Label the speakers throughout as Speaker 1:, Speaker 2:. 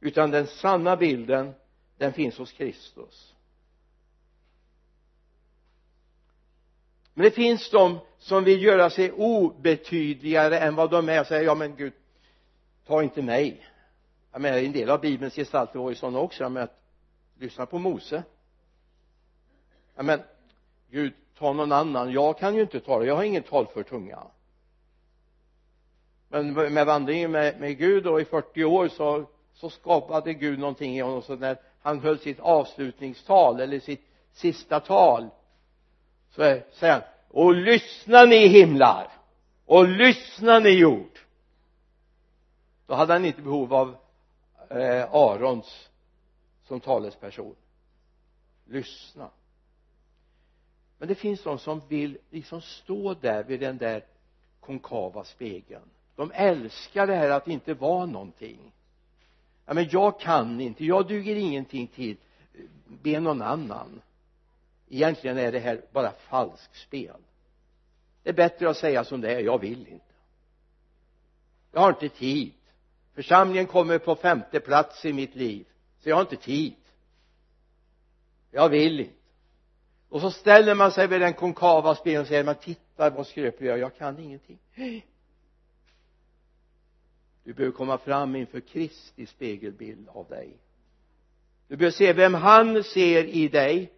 Speaker 1: utan den sanna bilden den finns hos Kristus. Men det finns de som vill göra sig obetydligare än vad de är och säger ja men Gud ta inte mig. Jag menar en del av bibelns gestalter var ju sådana också. Jag menar lyssna på Mose. Ja men Gud ta någon annan. Jag kan ju inte tala. Jag har ingen talför tunga men med vandringen med, med Gud då i 40 år så så skapade Gud någonting i honom. Så när han höll sitt avslutningstal eller sitt sista tal så säger han och lyssna ni himlar? Och lyssna ni jord? Då hade han inte behov av eh, Arons som talesperson. Lyssna. Men det finns de som vill liksom stå där vid den där konkava spegeln. De älskar det här att inte vara någonting ja men jag kan inte, jag duger ingenting till. Be någon annan. Egentligen är det här bara falskspel det är bättre att säga som det är, jag vill inte. Jag har inte tid. Församlingen kommer på femte plats i mitt liv så jag har inte tid. Jag vill inte. Och så ställer man sig vid den konkava spegeln och säger man titta vad skröplig jag är. Jag kan ingenting du behöver komma fram inför Kristi spegelbild av dig. Du behöver se vem han ser i dig.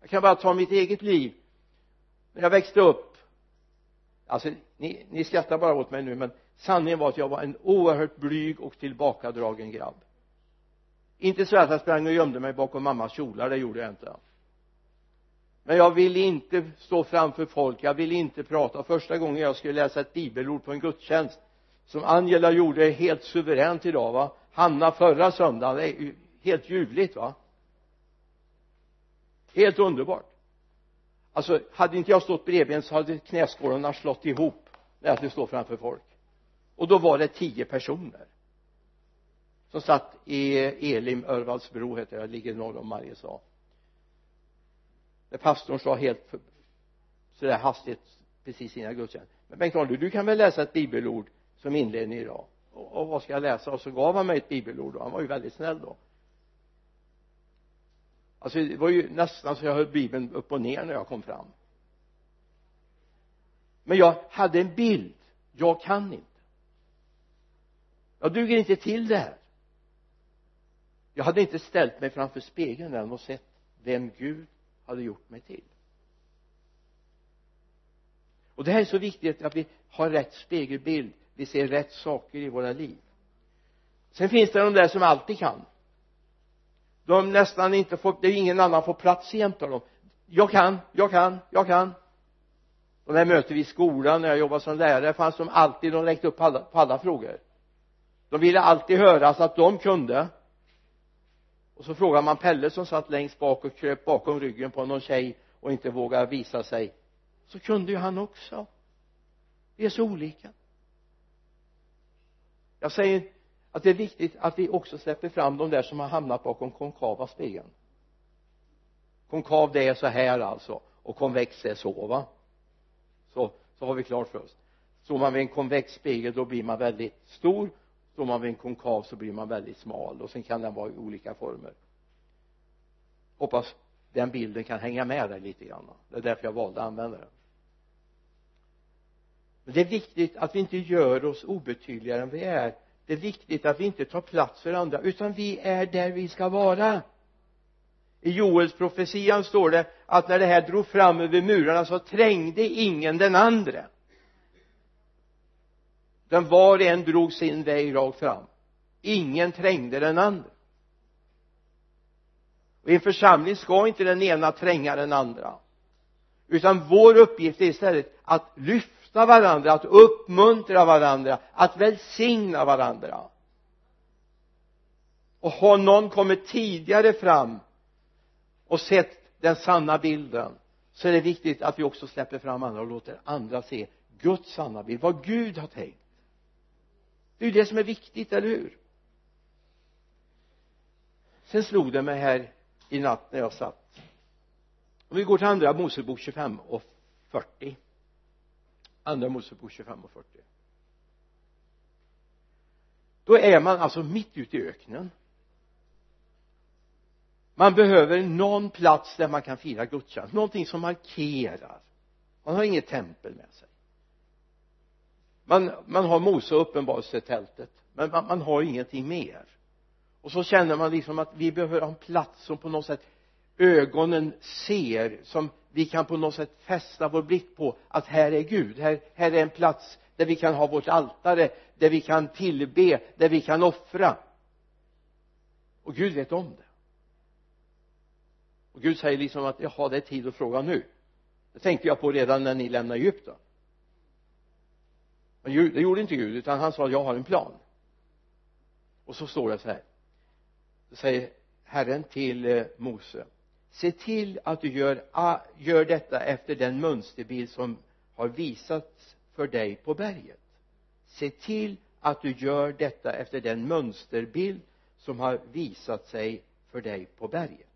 Speaker 1: Jag kan bara ta mitt eget liv. När jag växte upp alltså ni, ni skrattar bara åt mig nu men sanningen var att jag var en oerhört blyg och tillbakadragen grabb. Inte så att jag sprang och gömde mig bakom mammas kjolar det gjorde jag inte men jag ville inte stå framför folk. Jag ville inte prata. Första gången jag skulle läsa ett bibelord på en gudstjänst som Angela gjorde helt suveränt idag va? Hanna förra söndagen det är helt ljuvligt va? Helt underbart. Alltså hade inte jag stått bredvid så hade knäskålarna slått ihop när jag skulle stå framför folk. Och då var det tio personer som satt i Elim Örvalsbro heter det, ligger norr om Mariestad när pastorn sa helt sådär hastigt precis innan gudstjänst men Bengt Arne du kan väl läsa ett bibelord som inledning idag. Och, och vad ska jag läsa? Och så gav han mig ett bibelord och han var ju väldigt snäll då. Alltså det var ju nästan så jag höll bibeln upp och ner när jag kom fram. Men jag hade en bild. Jag kan inte. Jag duger inte till det här. Jag hade inte ställt mig framför spegeln än och sett vem Gud hade gjort mig till. Och det här är så viktigt att vi har rätt spegelbild. Vi ser rätt saker i våra liv. Sen finns det de där som alltid kan. De nästan inte får, det är ingen annan får plats jämte dem. Jag kan, jag kan, jag kan. Och när möter vi i skolan när jag jobbade som lärare fanns de alltid, de räckte upp på alla, på alla frågor. De ville alltid höras att de kunde och så frågar man Pelle som satt längst bak och kröp bakom ryggen på någon tjej och inte vågade visa sig. Så kunde ju han också. Vi är så olika. Jag säger att det är viktigt att vi också släpper fram de där som har hamnat bakom konkava spegeln. Konkav det är så här alltså. Och konvex är så va? Så, så har vi klart för oss. Står man vid en konvex spegel då blir man väldigt stor står man vid en konkav så blir man väldigt smal och sen kan den vara i olika former. Hoppas den bilden kan hänga med dig lite grann det är därför jag valde att använda den. Men det är viktigt att vi inte gör oss obetydligare än vi är. Det är viktigt att vi inte tar plats för andra utan vi är där vi ska vara. I Joels profetian står det att när det här drog fram över murarna så trängde ingen den andra den var och en drog sin väg rakt fram. Ingen trängde den andra. Och i en församling ska inte den ena tränga den andra. Utan vår uppgift är istället att lyfta varandra, att uppmuntra varandra, att välsigna varandra. Och har någon kommit tidigare fram och sett den sanna bilden så är det viktigt att vi också släpper fram andra och låter andra se Guds sanna bild, vad Gud har tänkt det är ju det som är viktigt, eller hur? Sen slog det mig här i natt när jag satt. Om vi går till andra Mosebok 25 och 40 andra Mosebok 25 och 40 då är man alltså mitt ute i öknen. Man behöver någon plats där man kan fira gudstjänst. Någonting som markerar. Man har inget tempel med sig man, man har Mose uppenbarelsetältet men man, man har ingenting mer. Och så känner man liksom att vi behöver ha en plats som på något sätt ögonen ser som vi kan på något sätt fästa vår blick på att här är Gud. Här, här är en plats där vi kan ha vårt altare där vi kan tillbe där vi kan offra. Och Gud vet om det. Och Gud säger liksom att jaha det är tid att fråga nu. Det tänkte jag på redan när ni lämnade Egypten men det gjorde inte Gud utan han sa jag har en plan. Och så står det så här. Så säger Herren till eh, Mose se till att du gör, gör detta efter den mönsterbild som har visats för dig på berget. Se till att du gör detta efter den mönsterbild som har visat sig för dig på berget.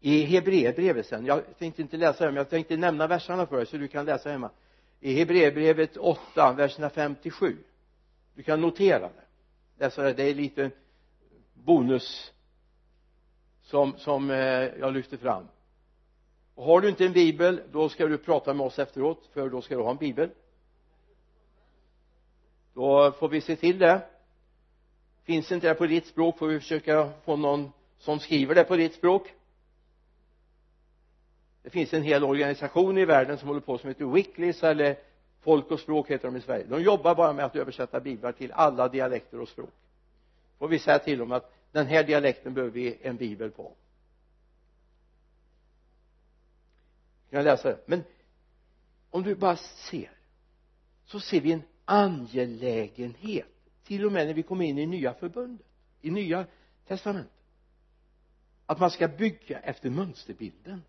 Speaker 1: I Hebreerbrevet sen jag tänkte inte läsa det men jag tänkte nämna verserna för dig så du kan läsa hemma i Hebreerbrevet 8 verserna 5-7 du kan notera det. Läsa det det är lite bonus som, som eh, jag lyfter fram. Och har du inte en bibel då ska du prata med oss efteråt för då ska du ha en bibel. Då får vi se till det. Finns inte det på ditt språk får vi försöka få någon som skriver det på ditt språk det finns en hel organisation i världen som håller på som heter Wicklis eller Folk och språk heter de i Sverige. De jobbar bara med att översätta biblar till alla dialekter och språk. Får vi säga till dem att den här dialekten behöver vi en bibel på. Kan jag läsa? Det men om du bara ser så ser vi en angelägenhet till och med när vi kommer in i nya förbundet i nya testamentet att man ska bygga efter mönsterbilden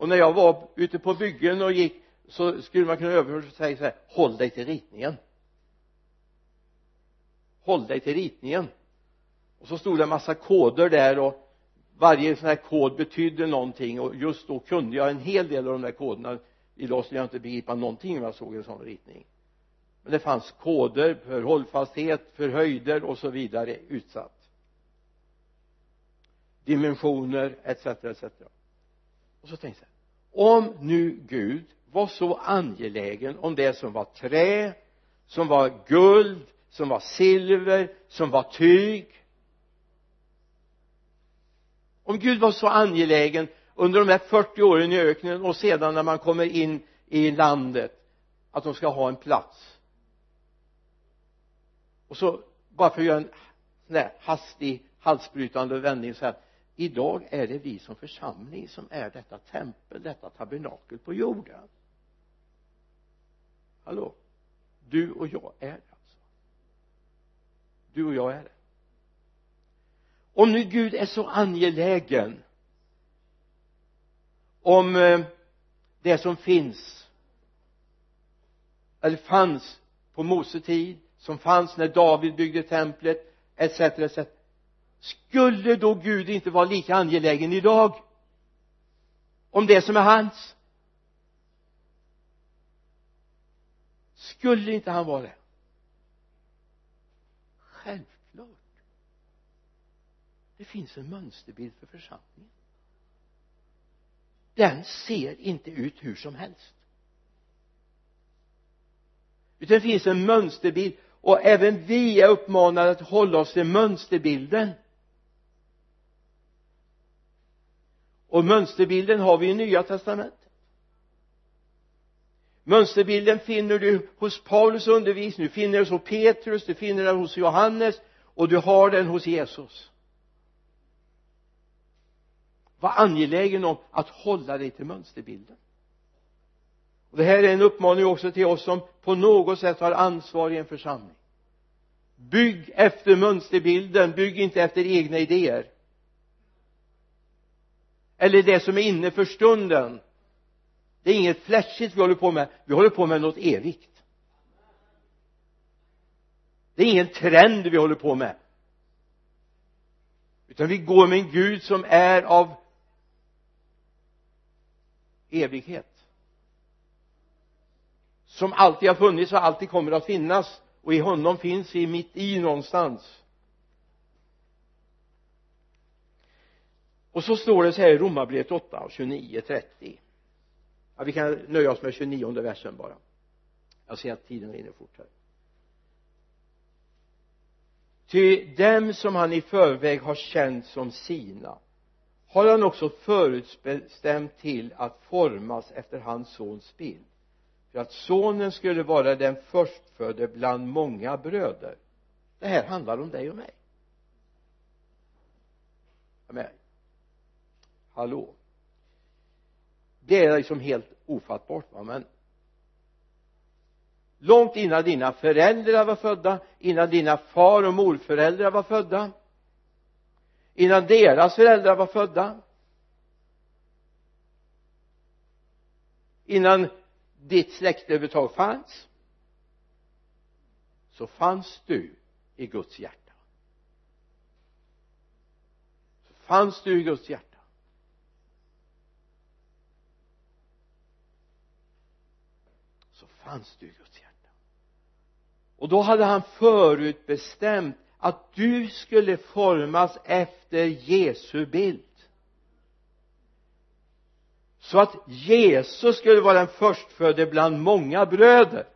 Speaker 1: och när jag var ute på byggen och gick så skulle man kunna överföra säga så här håll dig till ritningen. Håll dig till ritningen. Och så stod det en massa koder där och varje sån här kod betydde någonting. Och just då kunde jag en hel del av de där koderna. Idag skulle jag inte begripa någonting om jag såg en sån ritning. Men det fanns koder för hållfasthet för höjder och så vidare utsatt. Dimensioner etc etc och så tänkte jag om nu Gud var så angelägen om det som var trä som var guld som var silver som var tyg. Om Gud var så angelägen under de här 40 åren i öknen och sedan när man kommer in i landet att de ska ha en plats. Och så bara för att göra en sån där hastig halsbrytande vändning så här idag är det vi som församling som är detta tempel, detta tabernakel på jorden. Hallå? Du och jag är det alltså. Du och jag är det. Om nu Gud är så angelägen om eh, det som finns eller fanns på Mose tid som fanns när David byggde templet etc etc skulle då Gud inte vara lika angelägen idag om det som är hans? Skulle inte han vara det? Självklart. Det finns en mönsterbild för församlingen. Den ser inte ut hur som helst. Utan det finns en mönsterbild och även vi är uppmanade att hålla oss till mönsterbilden. Och mönsterbilden har vi i nya testamentet. Mönsterbilden finner du hos Paulus undervisning. Du finner den hos Petrus du finner den hos Johannes och du har den hos Jesus. Var angelägen om att hålla dig till mönsterbilden. Och det här är en uppmaning också till oss som på något sätt har ansvar i en församling. Bygg efter mönsterbilden bygg inte efter egna idéer eller det som är inne för stunden. Det är inget flashigt vi håller på med. Vi håller på med något evigt. Det är ingen trend vi håller på med. Utan vi går med en Gud som är av evighet. Som alltid har funnits och alltid kommer att finnas. Och i honom finns vi mitt i någonstans. Och så står det så här i Romarbrevet 8 och 29 30 ja, vi kan nöja oss med 29 versen bara. Jag ser att tiden rinner fort här. Ty dem som han i förväg har känt som sina har han också förutbestämt till att formas efter hans sons bild. För att sonen skulle vara den förstfödde bland många bröder. Det här handlar om dig och mig hallå? Det är liksom helt ofattbart va men långt innan dina föräldrar var födda innan dina far och morföräldrar var födda innan deras föräldrar var födda innan ditt släkte överhuvudtaget fanns så fanns du i Guds hjärta. Så fanns du i Guds hjärta. Fanns du i Guds hjärta. Och då hade han förutbestämt att du skulle formas efter Jesu bild. Så att Jesus skulle vara den förstfödde bland många bröder.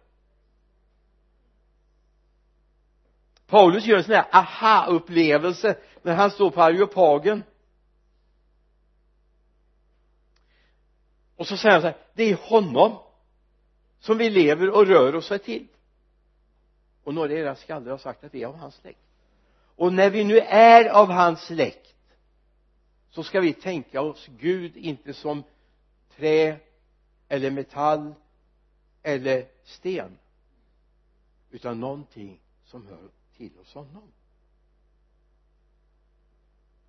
Speaker 1: Paulus gör en sån här aha-upplevelse när han står på Areopagen. Och så säger han så här det är honom som vi lever och rör oss till. Och några av era skalder har sagt att vi är av hans släkt. Och när vi nu är av hans släkt så ska vi tänka oss Gud inte som trä eller metall eller sten utan någonting som hör till hos honom.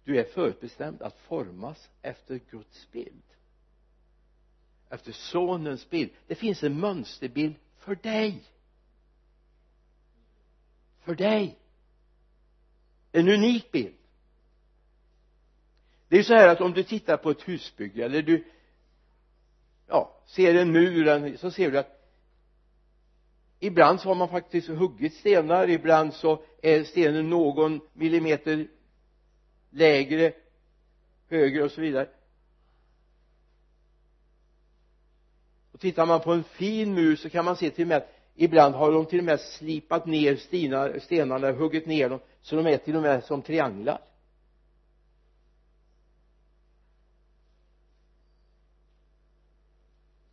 Speaker 1: Du är förutbestämd att formas efter Guds bild efter sonens bild. Det finns en mönsterbild för dig. För dig. En unik bild. Det är ju så här att om du tittar på ett husbygge eller du ja, ser en mur så ser du att ibland så har man faktiskt huggit stenar ibland så är stenen någon millimeter lägre högre och så vidare. Och tittar man på en fin mur så kan man se till och med att ibland har de till och med slipat ner stenar, stenarna huggit ner dem så de är till och med som trianglar.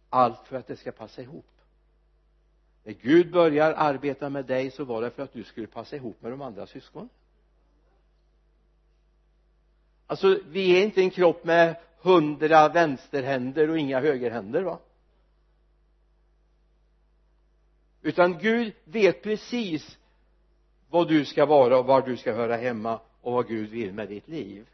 Speaker 1: Allt för att det ska passa ihop. När Gud börjar arbeta med dig så var det för att du skulle passa ihop med de andra syskonen. Alltså vi är inte en kropp med hundra vänsterhänder och inga högerhänder va? Utan Gud vet precis vad du ska vara och var du ska höra hemma och vad Gud vill med ditt liv.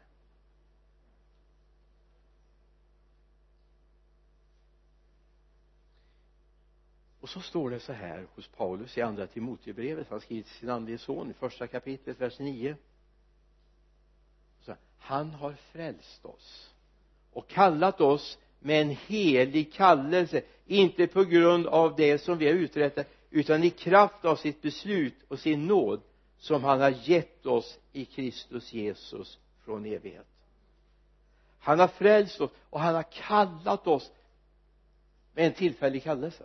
Speaker 1: Och så står det så här hos Paulus i andra Timoteusbrevet han skriver till sin andlige son i första kapitlet vers 9 så han har frälst oss och kallat oss med en helig kallelse inte på grund av det som vi har uträttat utan i kraft av sitt beslut och sin nåd som han har gett oss i Kristus Jesus från evighet. Han har frälst oss och han har kallat oss med en tillfällig kallelse.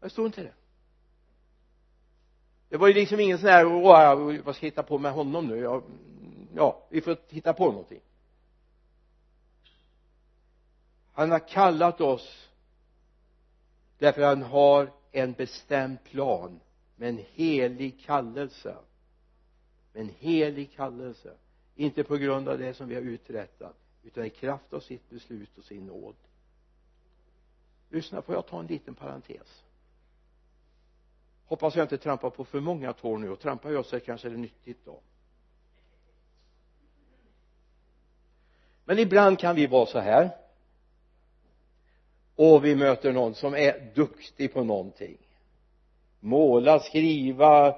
Speaker 1: Jag står inte det det var ju liksom ingen sån här åh, vad ska jag hitta på med honom nu. Ja, ja vi får hitta på någonting. Han har kallat oss därför han har en bestämd plan med en helig kallelse. Med en helig kallelse. Inte på grund av det som vi har uträttat utan i kraft av sitt beslut och sin nåd. Lyssna får jag ta en liten parentes? Hoppas jag inte trampar på för många tår nu och trampar jag så kanske det är nyttigt då. Men ibland kan vi vara så här och vi möter någon som är duktig på någonting. Måla, skriva,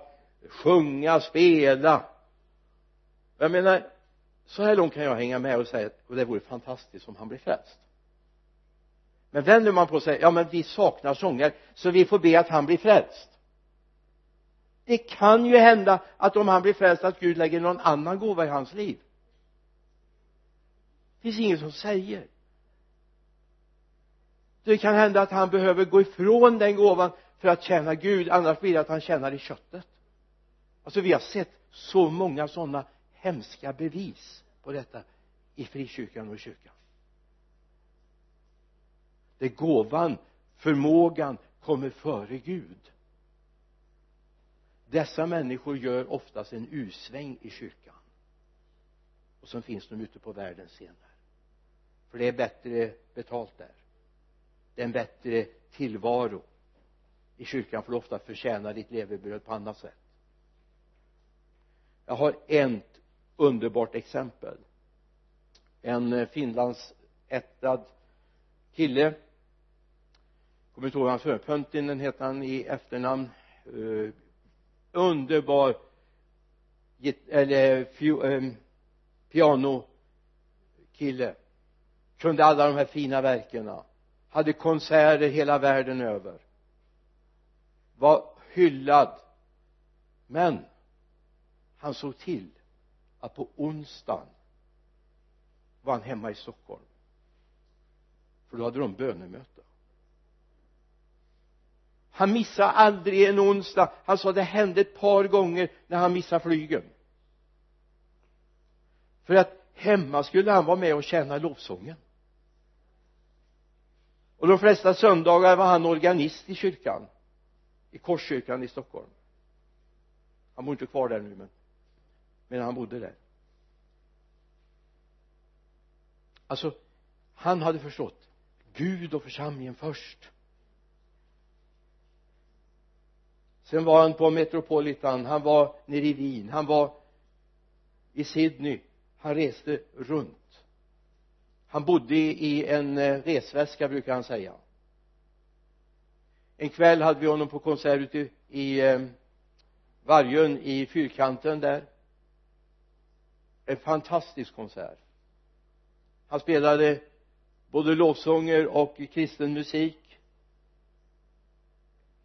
Speaker 1: sjunga, spela. Jag menar så här långt kan jag hänga med och säga och det vore fantastiskt om han blir frälst. Men vänder man på sig ja men vi saknar sångare så vi får be att han blir frälst. Det kan ju hända att om han blir frälst att Gud lägger någon annan gåva i hans liv. Det finns ingen som säger det kan hända att han behöver gå ifrån den gåvan för att tjäna Gud annars blir det att han tjänar i köttet. Alltså vi har sett så många sådana hemska bevis på detta i frikyrkan och i kyrkan. Där gåvan förmågan kommer före Gud. Dessa människor gör oftast en usväng i kyrkan. Och så finns de ute på världens scener för det är bättre betalt där en bättre tillvaro. I kyrkan får du ofta förtjäna ditt levebröd på annat sätt. Jag har ett underbart exempel. En eh, finlandsättad kille. Kommer inte ihåg hans förnamn Pöntinen heter han i efternamn. Uh, underbar eller um, pianokille. Kunde alla de här fina verken hade konserter hela världen över. Var hyllad. Men han såg till att på onsdagen var han hemma i Stockholm. För då hade de bönemöte. Han missade aldrig en onsdag. Han sa det hände ett par gånger när han missade flygen. För att hemma skulle han vara med och känna lovsången och de flesta söndagar var han organist i kyrkan i Korskyrkan i Stockholm. Han bor inte kvar där nu men men han bodde där. Alltså han hade förstått Gud och församlingen först. Sen var han på Metropolitan han var nere i Wien han var i Sydney. Han reste runt han bodde i en eh, resväska brukar han säga. En kväll hade vi honom på konsert ute i eh, Vargön i fyrkanten där. En fantastisk konsert. Han spelade både lovsånger och kristen musik.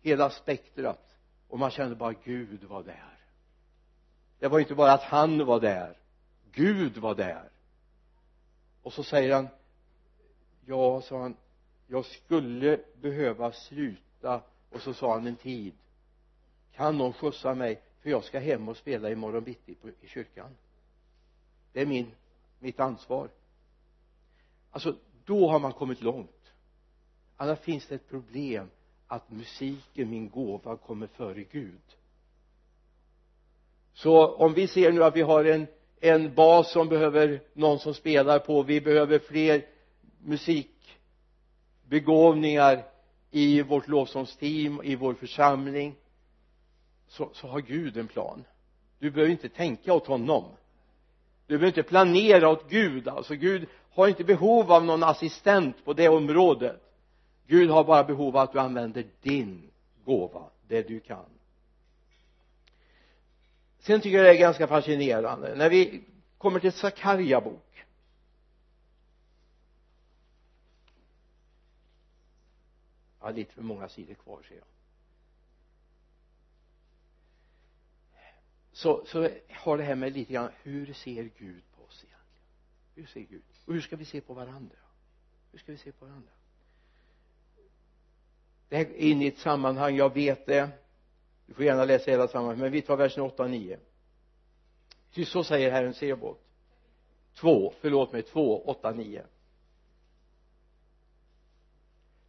Speaker 1: Hela spektrat. Och man kände bara Gud var där. Det var inte bara att han var där. Gud var där och så säger han ja sa han jag skulle behöva sluta. Och så sa han en tid kan någon skjutsa mig? För jag ska hem och spela imorgon bitti på, i kyrkan. Det är min mitt ansvar. Alltså då har man kommit långt. Annars finns det ett problem att musiken, min gåva, kommer före Gud. Så om vi ser nu att vi har en en bas som behöver någon som spelar på. Vi behöver fler musikbegåvningar i vårt lovsångsteam i vår församling. Så, så har Gud en plan. Du behöver inte tänka åt honom. Du behöver inte planera åt Gud. Alltså Gud har inte behov av någon assistent på det området. Gud har bara behov av att du använder din gåva det du kan sen tycker jag det är ganska fascinerande. När vi kommer till Sakarja bok. Jag har lite för många sidor kvar ser jag. Så, så har det här med lite grann hur ser Gud på oss egentligen? Hur ser Gud? Och hur ska vi se på varandra? Hur ska vi se på varandra? Det här är inne i ett sammanhang, jag vet det du får gärna läsa hela sammanhanget men vi tar versen 8 och 9 ty så säger Herren Sebot 2, förlåt mig 2, 8, 9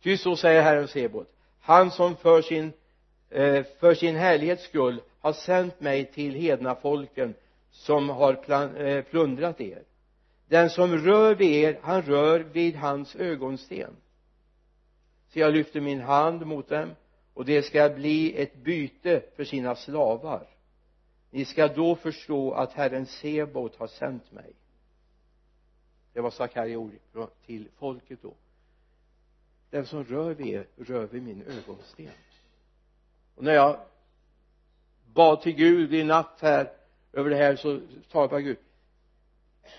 Speaker 1: ty så säger Herren Sebot han som för sin eh, för sin härlighets skull har sänt mig till hedna folken som har plan, eh, plundrat er. Den som rör vid er han rör vid hans ögonsten. Så jag lyfter min hand mot dem och det ska bli ett byte för sina slavar. Ni ska då förstå att Herren Sebot har sänt mig. Det var Sakarja ord till folket då. Den som rör vid er rör vid min ögonsten. Och när jag bad till Gud i natt här över det här så talade jag bara Gud.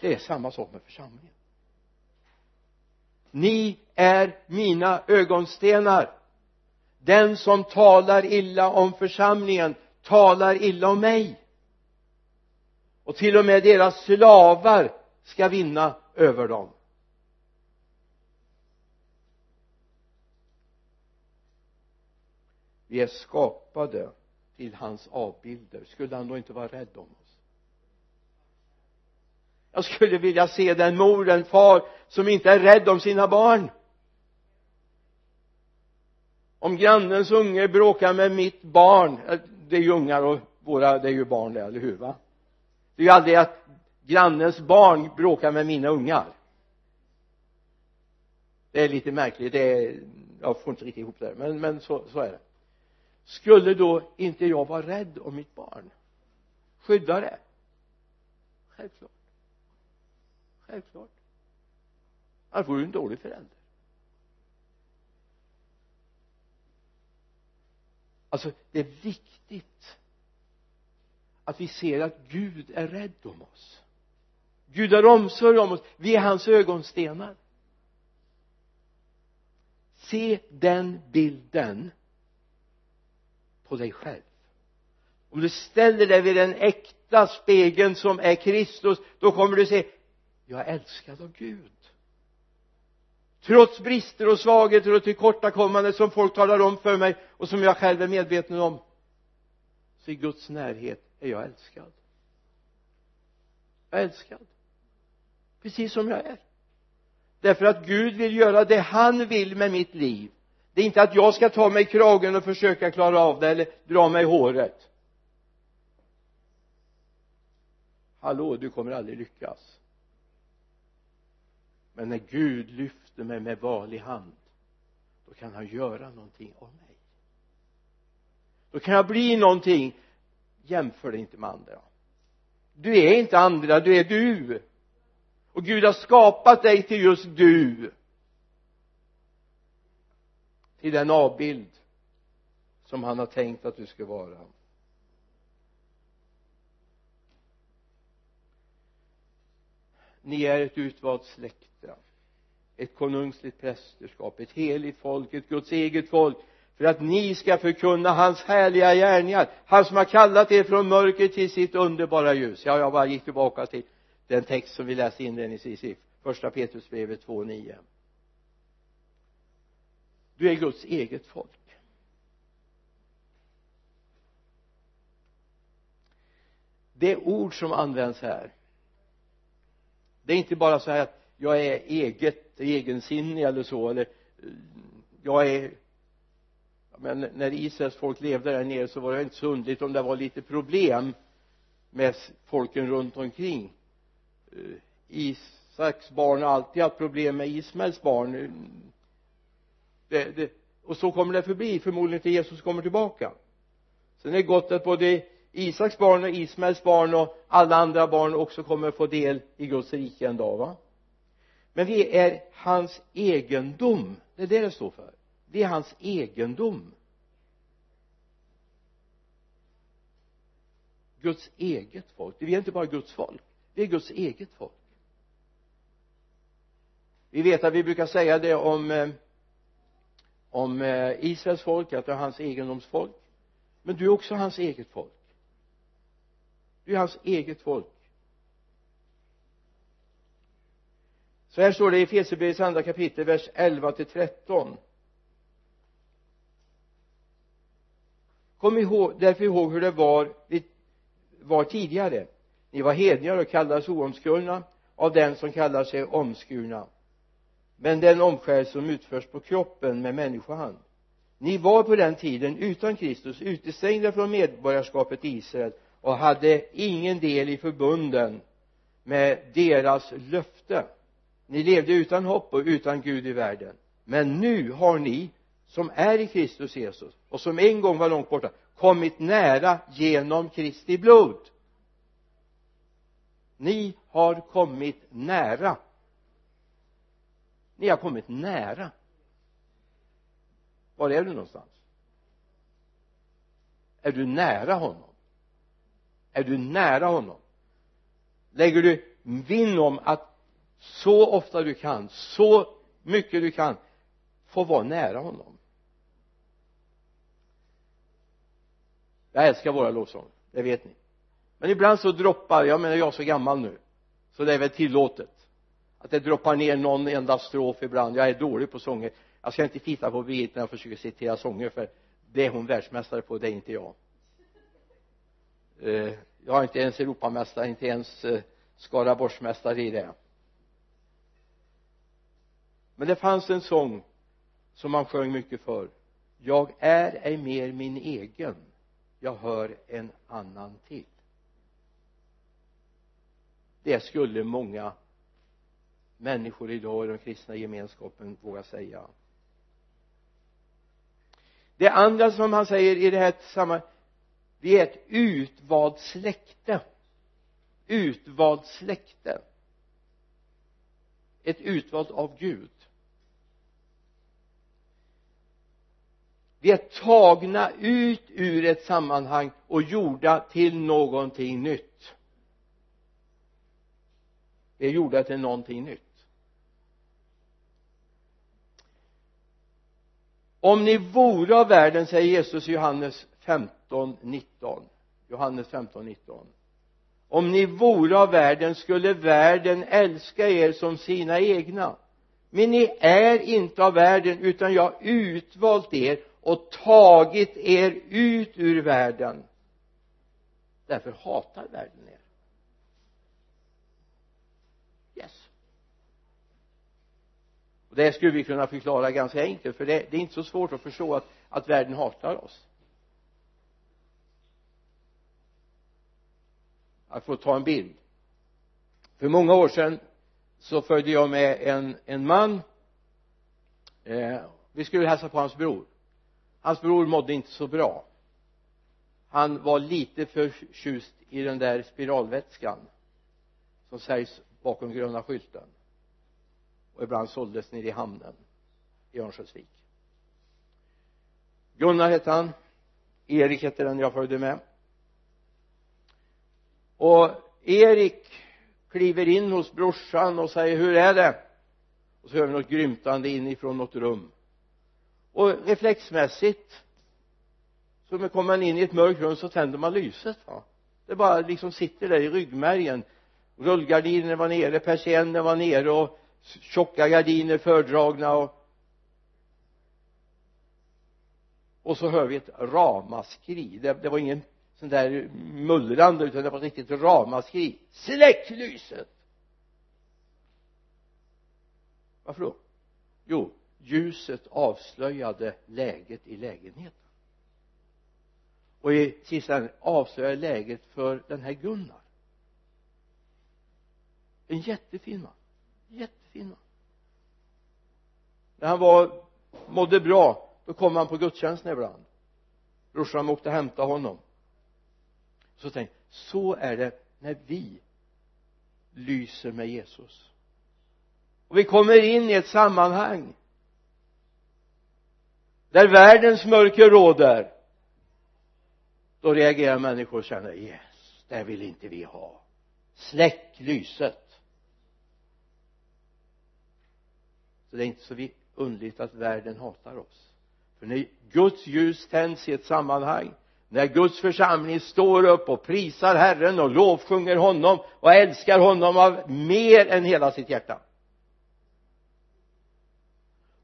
Speaker 1: Det är samma sak med församlingen. Ni är mina ögonstenar den som talar illa om församlingen talar illa om mig. Och till och med deras slavar ska vinna över dem. Vi är skapade till hans avbilder. Skulle han då inte vara rädd om oss? Jag skulle vilja se den mor, den far som inte är rädd om sina barn om grannens unge bråkar med mitt barn eh, det är ju ungar och våra det är ju barn det, eller hur va? Det är ju aldrig att grannens barn bråkar med mina ungar. Det är lite märkligt det är jag får inte riktigt ihop det men, men så, så är det. Skulle då inte jag vara rädd om mitt barn? Skydda det? Självklart. Självklart. Annars vore du en dålig förälder. Alltså det är viktigt att vi ser att Gud är rädd om oss. Gud har omsorg om oss. Vi är hans ögonstenar. Se den bilden på dig själv. Om du ställer dig vid den äkta spegeln som är Kristus då kommer du se jag är älskad av Gud trots brister och svagheter och tillkortakommanden som folk talar om för mig och som jag själv är medveten om så i Guds närhet är jag älskad. Jag är älskad. Precis som jag är. Därför att Gud vill göra det han vill med mitt liv. Det är inte att jag ska ta mig i kragen och försöka klara av det eller dra mig i håret. Hallå du kommer aldrig lyckas. Men när Gud lyfter mig med varlig hand då kan han göra någonting av mig. Då kan jag bli någonting. Jämför dig inte med andra. Du är inte andra, du är du. Och Gud har skapat dig till just du. Till den avbild som han har tänkt att du ska vara. Ni är ett utvalt släkte ett konungsligt prästerskap ett heligt folk, ett Guds eget folk för att ni ska förkunna hans härliga gärningar han som har kallat er från mörker till sitt underbara ljus. Ja jag bara gick tillbaka till den text som vi läste inledningsvis i första Petrusbrevet 2.9 du är Guds eget folk. Det ord som används här det är inte bara så här att jag är eget egensinnig eller så eller jag är men när Israels folk levde där nere så var det inte så underligt om det var lite problem med folken runt omkring. Eh, Isaks barn har alltid haft problem med Ismaels barn. Det, det, och så kommer det förbli. Förmodligen till Jesus kommer tillbaka. Sen är det gott att både Isaks barn och Ismaels barn och alla andra barn också kommer få del i Guds rike en dag va? Men vi är hans egendom. Det är det det står för. Vi är hans egendom. Guds eget folk. Vi är inte bara Guds folk. Vi är Guds eget folk. Vi vet att vi brukar säga det om eh, om eh, Israels folk att det är hans egendomsfolk. Men du är också hans eget folk. Du är hans eget folk. Så här står det i Efesierbrevets andra kapitel vers 11 till 13 kom ihåg, därför ihåg hur det var, var tidigare. Ni var hedningar och kallades oomskurna av den som kallar sig omskurna. Men den omskärelse som utförs på kroppen med människohand. Ni var på den tiden utan Kristus utestängda från medborgarskapet i Israel och hade ingen del i förbunden med deras löfte ni levde utan hopp och utan Gud i världen. Men nu har ni som är i Kristus Jesus och som en gång var långt borta kommit nära genom Kristi blod. Ni har kommit nära. Ni har kommit nära. Var är du någonstans? Är du nära honom? Är du nära honom? Lägger du vinn om att så ofta du kan så mycket du kan få vara nära honom. Jag älskar våra lovsånger det vet ni. Men ibland så droppar jag menar jag är så gammal nu så det är väl tillåtet att det droppar ner någon enda strof ibland. Jag är dålig på sånger. Jag ska inte titta på Birgitta när jag försöker citera sånger för det är hon världsmästare på det är inte jag. Eh, jag är inte ens Europamästare inte ens eh, Skaraborgsmästare i det men det fanns en sång som man sjöng mycket för. Jag är ej mer min egen. Jag hör en annan till. Det skulle många människor idag i den kristna gemenskapen våga säga. Det andra som han säger i det här sammanhanget vi är ett utvalt släkte utvalt släkte ett utvalt av Gud. Vi är tagna ut ur ett sammanhang och gjorda till någonting nytt. Vi är gjorda till någonting nytt. Om ni vore av världen säger Jesus i Johannes 15 19 Johannes 15 19 om ni vore av världen skulle världen älska er som sina egna. Men ni är inte av världen utan jag har utvalt er och tagit er ut ur världen. Därför hatar världen er. Yes. Och det skulle vi kunna förklara ganska enkelt för det, det är inte så svårt att förstå att, att världen hatar oss. Att få ta en bild. För många år sedan så följde jag med en, en man. Eh, vi skulle hälsa på hans bror hans bror mådde inte så bra. Han var lite förtjust i den där spiralvätskan som säljs bakom gröna skylten. Och ibland såldes nere i hamnen i Örnsköldsvik. Gunnar hette han. Erik hette den jag följde med. Och Erik kliver in hos brorsan och säger hur är det? Och så hör vi något grymtande inifrån något rum och reflexmässigt så kommer man in i ett mörkt rum så tänder man lyset va. Det bara liksom sitter där i ryggmärgen. Rullgardiner var nere, persienner var nere och tjocka gardiner fördragna och och så hör vi ett ramaskri. Det, det var ingen sån där mullrande utan det var ett riktigt ramaskri. Släck lyset! Varför då? Jo ljuset avslöjade läget i lägenheten. Och i sista avslöjade läget för den här Gunnar. En jättefin man. Jättefin man. När han var mådde bra då kom han på gudstjänsten ibland. Brorsan åkte och hämtade honom. Så tänkte så är det när vi lyser med Jesus. Och vi kommer in i ett sammanhang där världens mörker råder då reagerar människor och känner yes det vill inte vi ha. Släck lyset. Så det är inte så underligt att världen hatar oss. För när Guds ljus tänds i ett sammanhang när Guds församling står upp och prisar Herren och lovsjunger honom och älskar honom av mer än hela sitt hjärta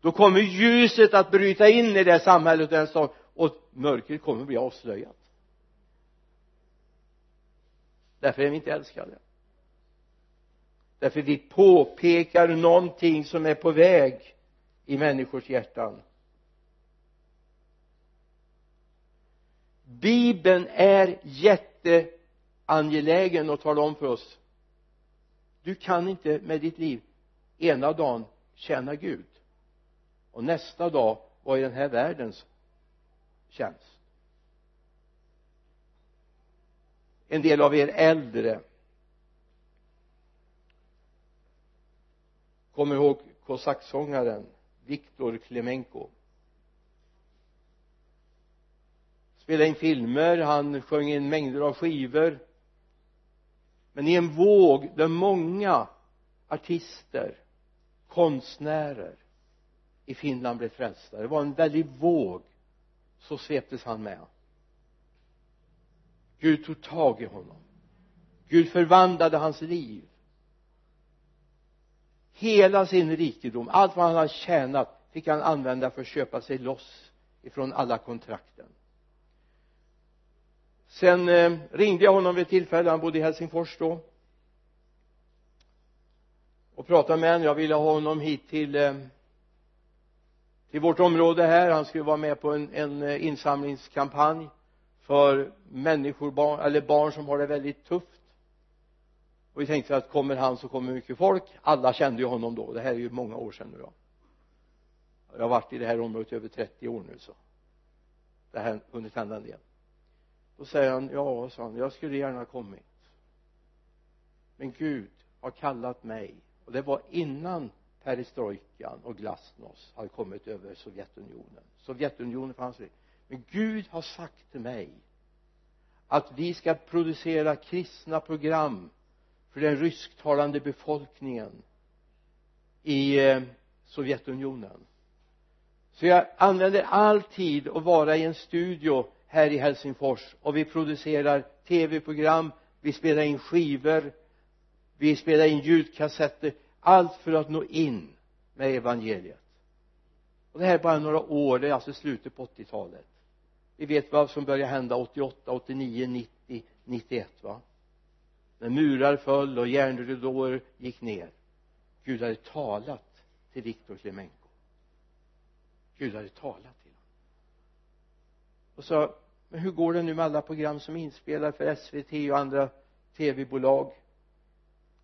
Speaker 1: då kommer ljuset att bryta in i det samhället och den staden och mörkret kommer att bli avslöjat. Därför är vi inte älskade. Därför vi påpekar någonting som är på väg i människors hjärtan. Bibeln är jätteangelägen att tala om för oss. Du kan inte med ditt liv ena dagen tjäna Gud och nästa dag var i den här världens tjänst. En del av er äldre kommer ihåg kosacksångaren Viktor Klemenko spelade in filmer, han sjöng in mängder av skivor. Men i en våg där många artister konstnärer i Finland blev frälsta. Det var en väldig våg. Så sveptes han med. Gud tog tag i honom. Gud förvandlade hans liv. Hela sin rikedom allt vad han hade tjänat fick han använda för att köpa sig loss ifrån alla kontrakten. Sen eh, ringde jag honom vid ett tillfälle han bodde i Helsingfors då och pratade med honom. Jag ville ha honom hit till eh, till vårt område här. Han skulle vara med på en, en eh, insamlingskampanj för människor, barn, eller barn som har det väldigt tufft. Och vi tänkte att kommer han så kommer mycket folk. Alla kände ju honom då. Det här är ju många år sedan nu då. Jag har varit i det här området i över 30 år nu så det har hunnit hända en del. Då säger han ja sa han jag skulle gärna kommit. Men Gud har kallat mig. Och det var innan perestrojkan och glasnost hade kommit över Sovjetunionen. Sovjetunionen fanns det men Gud har sagt till mig att vi ska producera kristna program för den rysktalande befolkningen i eh, Sovjetunionen. Så jag använder all tid att vara i en studio här i Helsingfors och vi producerar tv-program vi spelar in skivor vi spelar in ljudkassetter allt för att nå in med evangeliet. Och det här är bara några år det är alltså slutet på 80-talet vi vet vad som började hända 88, 89, 90, 91 va? När murar föll och järnridåer gick ner. Gud hade talat till Viktor Klemenko. Gud hade talat till honom. Och sa men hur går det nu med alla program som är inspelade för SVT och andra tv-bolag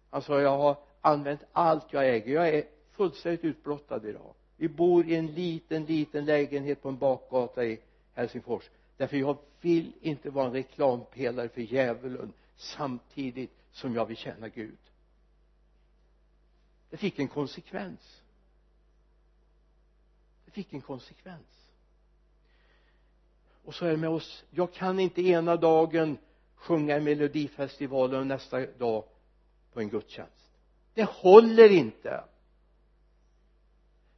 Speaker 1: han sa jag har använt allt jag äger. Jag är fullständigt utblottad idag. Vi bor i en liten liten lägenhet på en bakgata i Helsingfors. Därför jag vill inte vara en reklampelare för djävulen samtidigt som jag vill tjäna Gud. Det fick en konsekvens. Det fick en konsekvens. Och så är det med oss. Jag kan inte ena dagen sjunga i melodifestivalen och nästa dag på en gudstjänst det håller inte.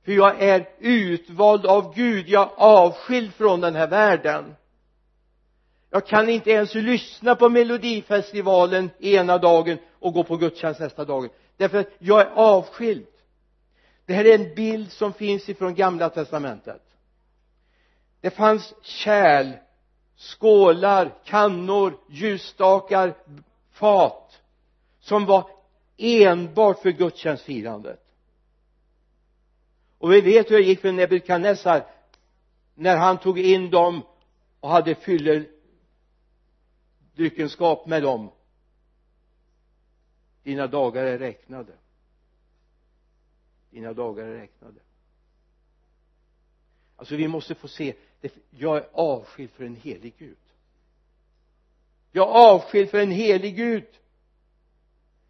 Speaker 1: För jag är utvald av Gud. Jag är avskild från den här världen. Jag kan inte ens lyssna på melodifestivalen ena dagen och gå på gudstjänst nästa dag. Därför att jag är avskild. Det här är en bild som finns ifrån gamla testamentet. Det fanns kärl skålar, kannor, ljusstakar, fat som var enbart för gudstjänstfirandet. Och vi vet hur det gick för Nebukadnessar när han tog in dem och hade fylledryckenskap med dem. Dina dagar är räknade. Dina dagar är räknade. Alltså vi måste få se jag är avskild för en helig Gud. Jag är avskild för en helig Gud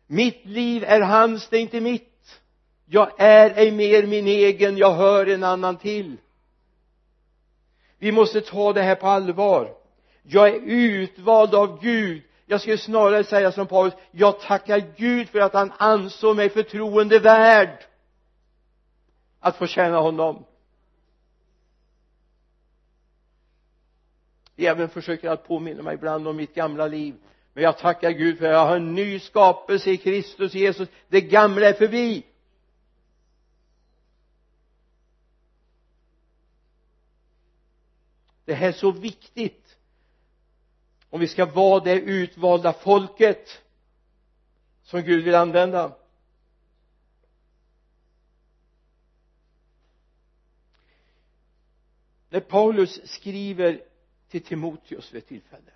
Speaker 1: mitt liv är hans, det är inte mitt. Jag är ej mer min egen, jag hör en annan till. Vi måste ta det här på allvar. Jag är utvald av Gud. Jag skulle snarare säga som Paulus jag tackar Gud för att han ansåg mig förtroende värd att få tjäna honom. Även försöker att påminna mig ibland om mitt gamla liv men jag tackar Gud för att jag har en ny skapelse i Kristus Jesus. Det gamla är förbi. Det här är så viktigt. Om vi ska vara det utvalda folket som Gud vill använda. När Paulus skriver till Timoteus vid ett tillfälle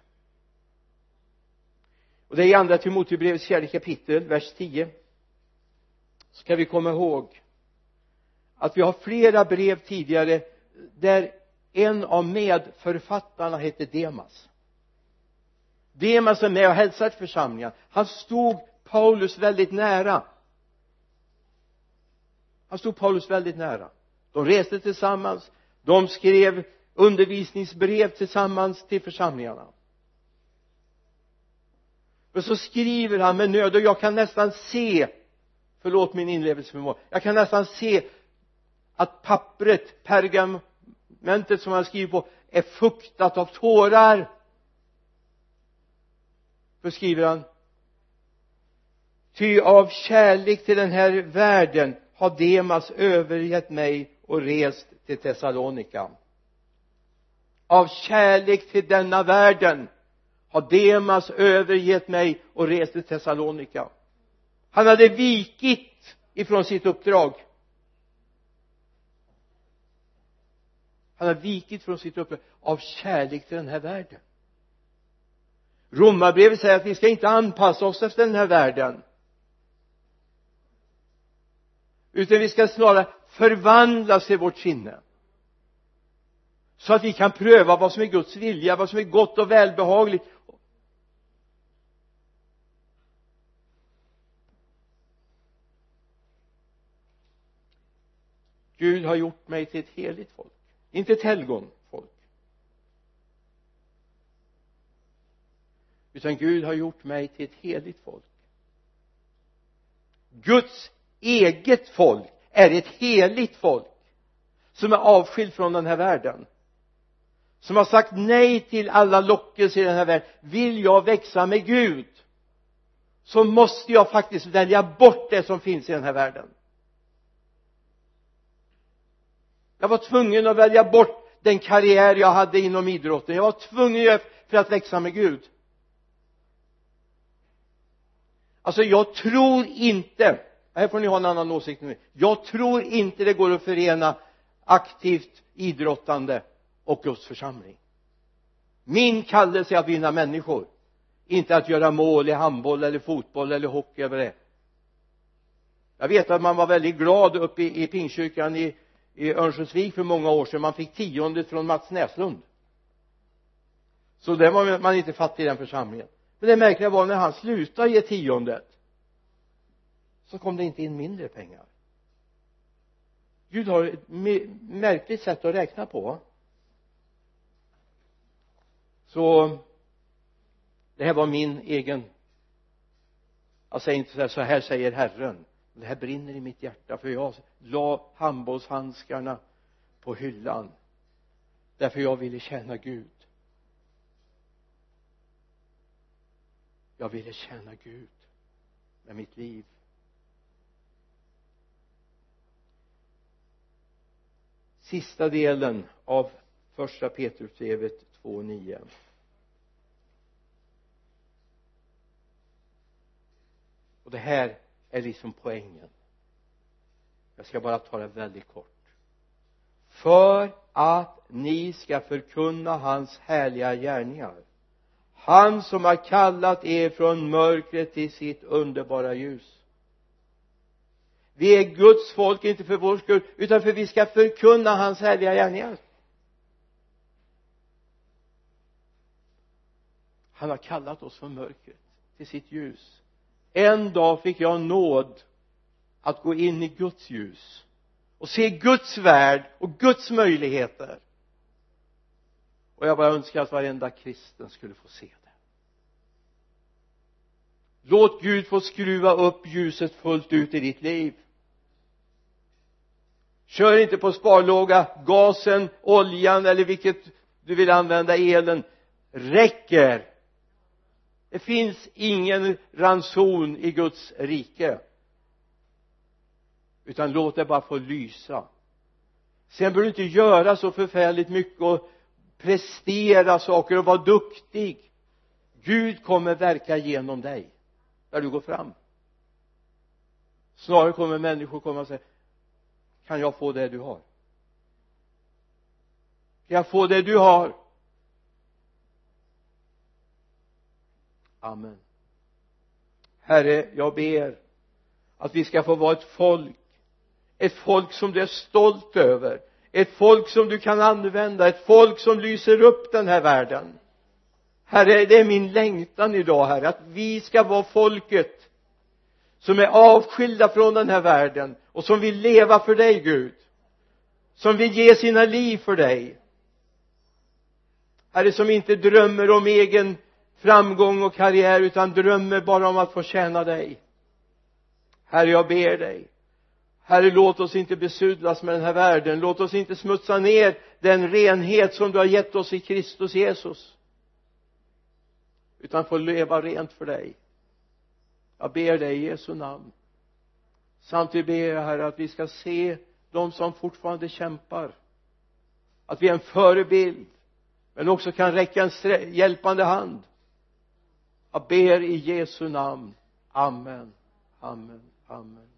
Speaker 1: och det är i andra Timoteusbrevets fjärde kapitel vers 10 ska vi komma ihåg att vi har flera brev tidigare där en av medförfattarna hette Demas. Demas är med och hälsar till församlingen. Han stod Paulus väldigt nära. Han stod Paulus väldigt nära. De reste tillsammans. De skrev undervisningsbrev tillsammans till församlingarna och så skriver han med nöd och jag kan nästan se förlåt min inlevelseförmåga jag kan nästan se att pappret, pergamentet som han skriver på är fuktat av tårar. Då skriver han ty av kärlek till den här världen har Demas övergett mig och rest till Thessalonika. Av kärlek till denna världen har Demas övergett mig och rest till Thessalonika. Han hade vikit ifrån sitt uppdrag. Han har vikit från sitt uppdrag av kärlek till den här världen. Romarbrevet säger att vi ska inte anpassa oss efter den här världen utan vi ska snarare förvandlas i vårt sinne så att vi kan pröva vad som är Guds vilja, vad som är gott och välbehagligt Gud har gjort mig till ett heligt folk inte ett helgonfolk utan Gud har gjort mig till ett heligt folk. Guds eget folk är ett heligt folk som är avskilt från den här världen. Som har sagt nej till alla lockelser i den här världen. Vill jag växa med Gud så måste jag faktiskt välja bort det som finns i den här världen. Jag var tvungen att välja bort den karriär jag hade inom idrotten. Jag var tvungen för att växa med Gud. Alltså jag tror inte här får ni ha en annan åsikt nu. Jag tror inte det går att förena aktivt idrottande och Guds församling. Min kallelse är att vinna människor. Inte att göra mål i handboll eller fotboll eller hockey eller vad det. Är jag vet att man var väldigt glad uppe i, i Pingstkyrkan i, i Örnsköldsvik för många år sedan. Man fick tiondet från Mats Näslund. Så det var man inte fattig i den församlingen. Men det märkliga var när han slutade ge tiondet så kom det inte in mindre pengar. Gud har ett märkligt sätt att räkna på så det här var min egen jag säger inte så här, så här säger Herren det här brinner i mitt hjärta för jag la handbollshandskarna på hyllan därför jag ville tjäna Gud. Jag ville tjäna Gud med mitt liv. Sista delen av första Petrusbrevet 2.9 och det här är liksom poängen. Jag ska bara ta det väldigt kort. För att ni ska förkunna hans härliga gärningar han som har kallat er från mörkret till sitt underbara ljus. Vi är Guds folk inte för vår skull utan för att vi ska förkunna hans härliga gärningar. Han har kallat oss från mörkret till sitt ljus en dag fick jag nåd att gå in i Guds ljus och se Guds värld och Guds möjligheter. Och jag bara önskar att varenda kristen skulle få se det. Låt Gud få skruva upp ljuset fullt ut i ditt liv. Kör inte på sparlåga gasen, oljan eller vilket du vill använda elen. Räcker det finns ingen ranson i Guds rike. Utan låt det bara få lysa. Sen behöver du inte göra så förfärligt mycket och prestera saker och vara duktig. Gud kommer verka genom dig där du går fram. Snarare kommer människor komma och säga kan jag få det du har? Kan jag få det du har? Amen. Herre jag ber att vi ska få vara ett folk ett folk som du är stolt över ett folk som du kan använda ett folk som lyser upp den här världen. Herre det är min längtan idag herre att vi ska vara folket som är avskilda från den här världen och som vill leva för dig Gud som vill ge sina liv för dig. Herre som inte drömmer om egen framgång och karriär utan drömmer bara om att få tjäna dig. Herre jag ber dig. Herre låt oss inte besudlas med den här världen. Låt oss inte smutsa ner den renhet som du har gett oss i Kristus Jesus. Utan få leva rent för dig. Jag ber dig i Jesu namn. Samtidigt ber jag herre att vi ska se de som fortfarande kämpar. Att vi är en förebild men också kan räcka en hjälpande hand jag ber i Jesu namn. Amen. Amen. Amen.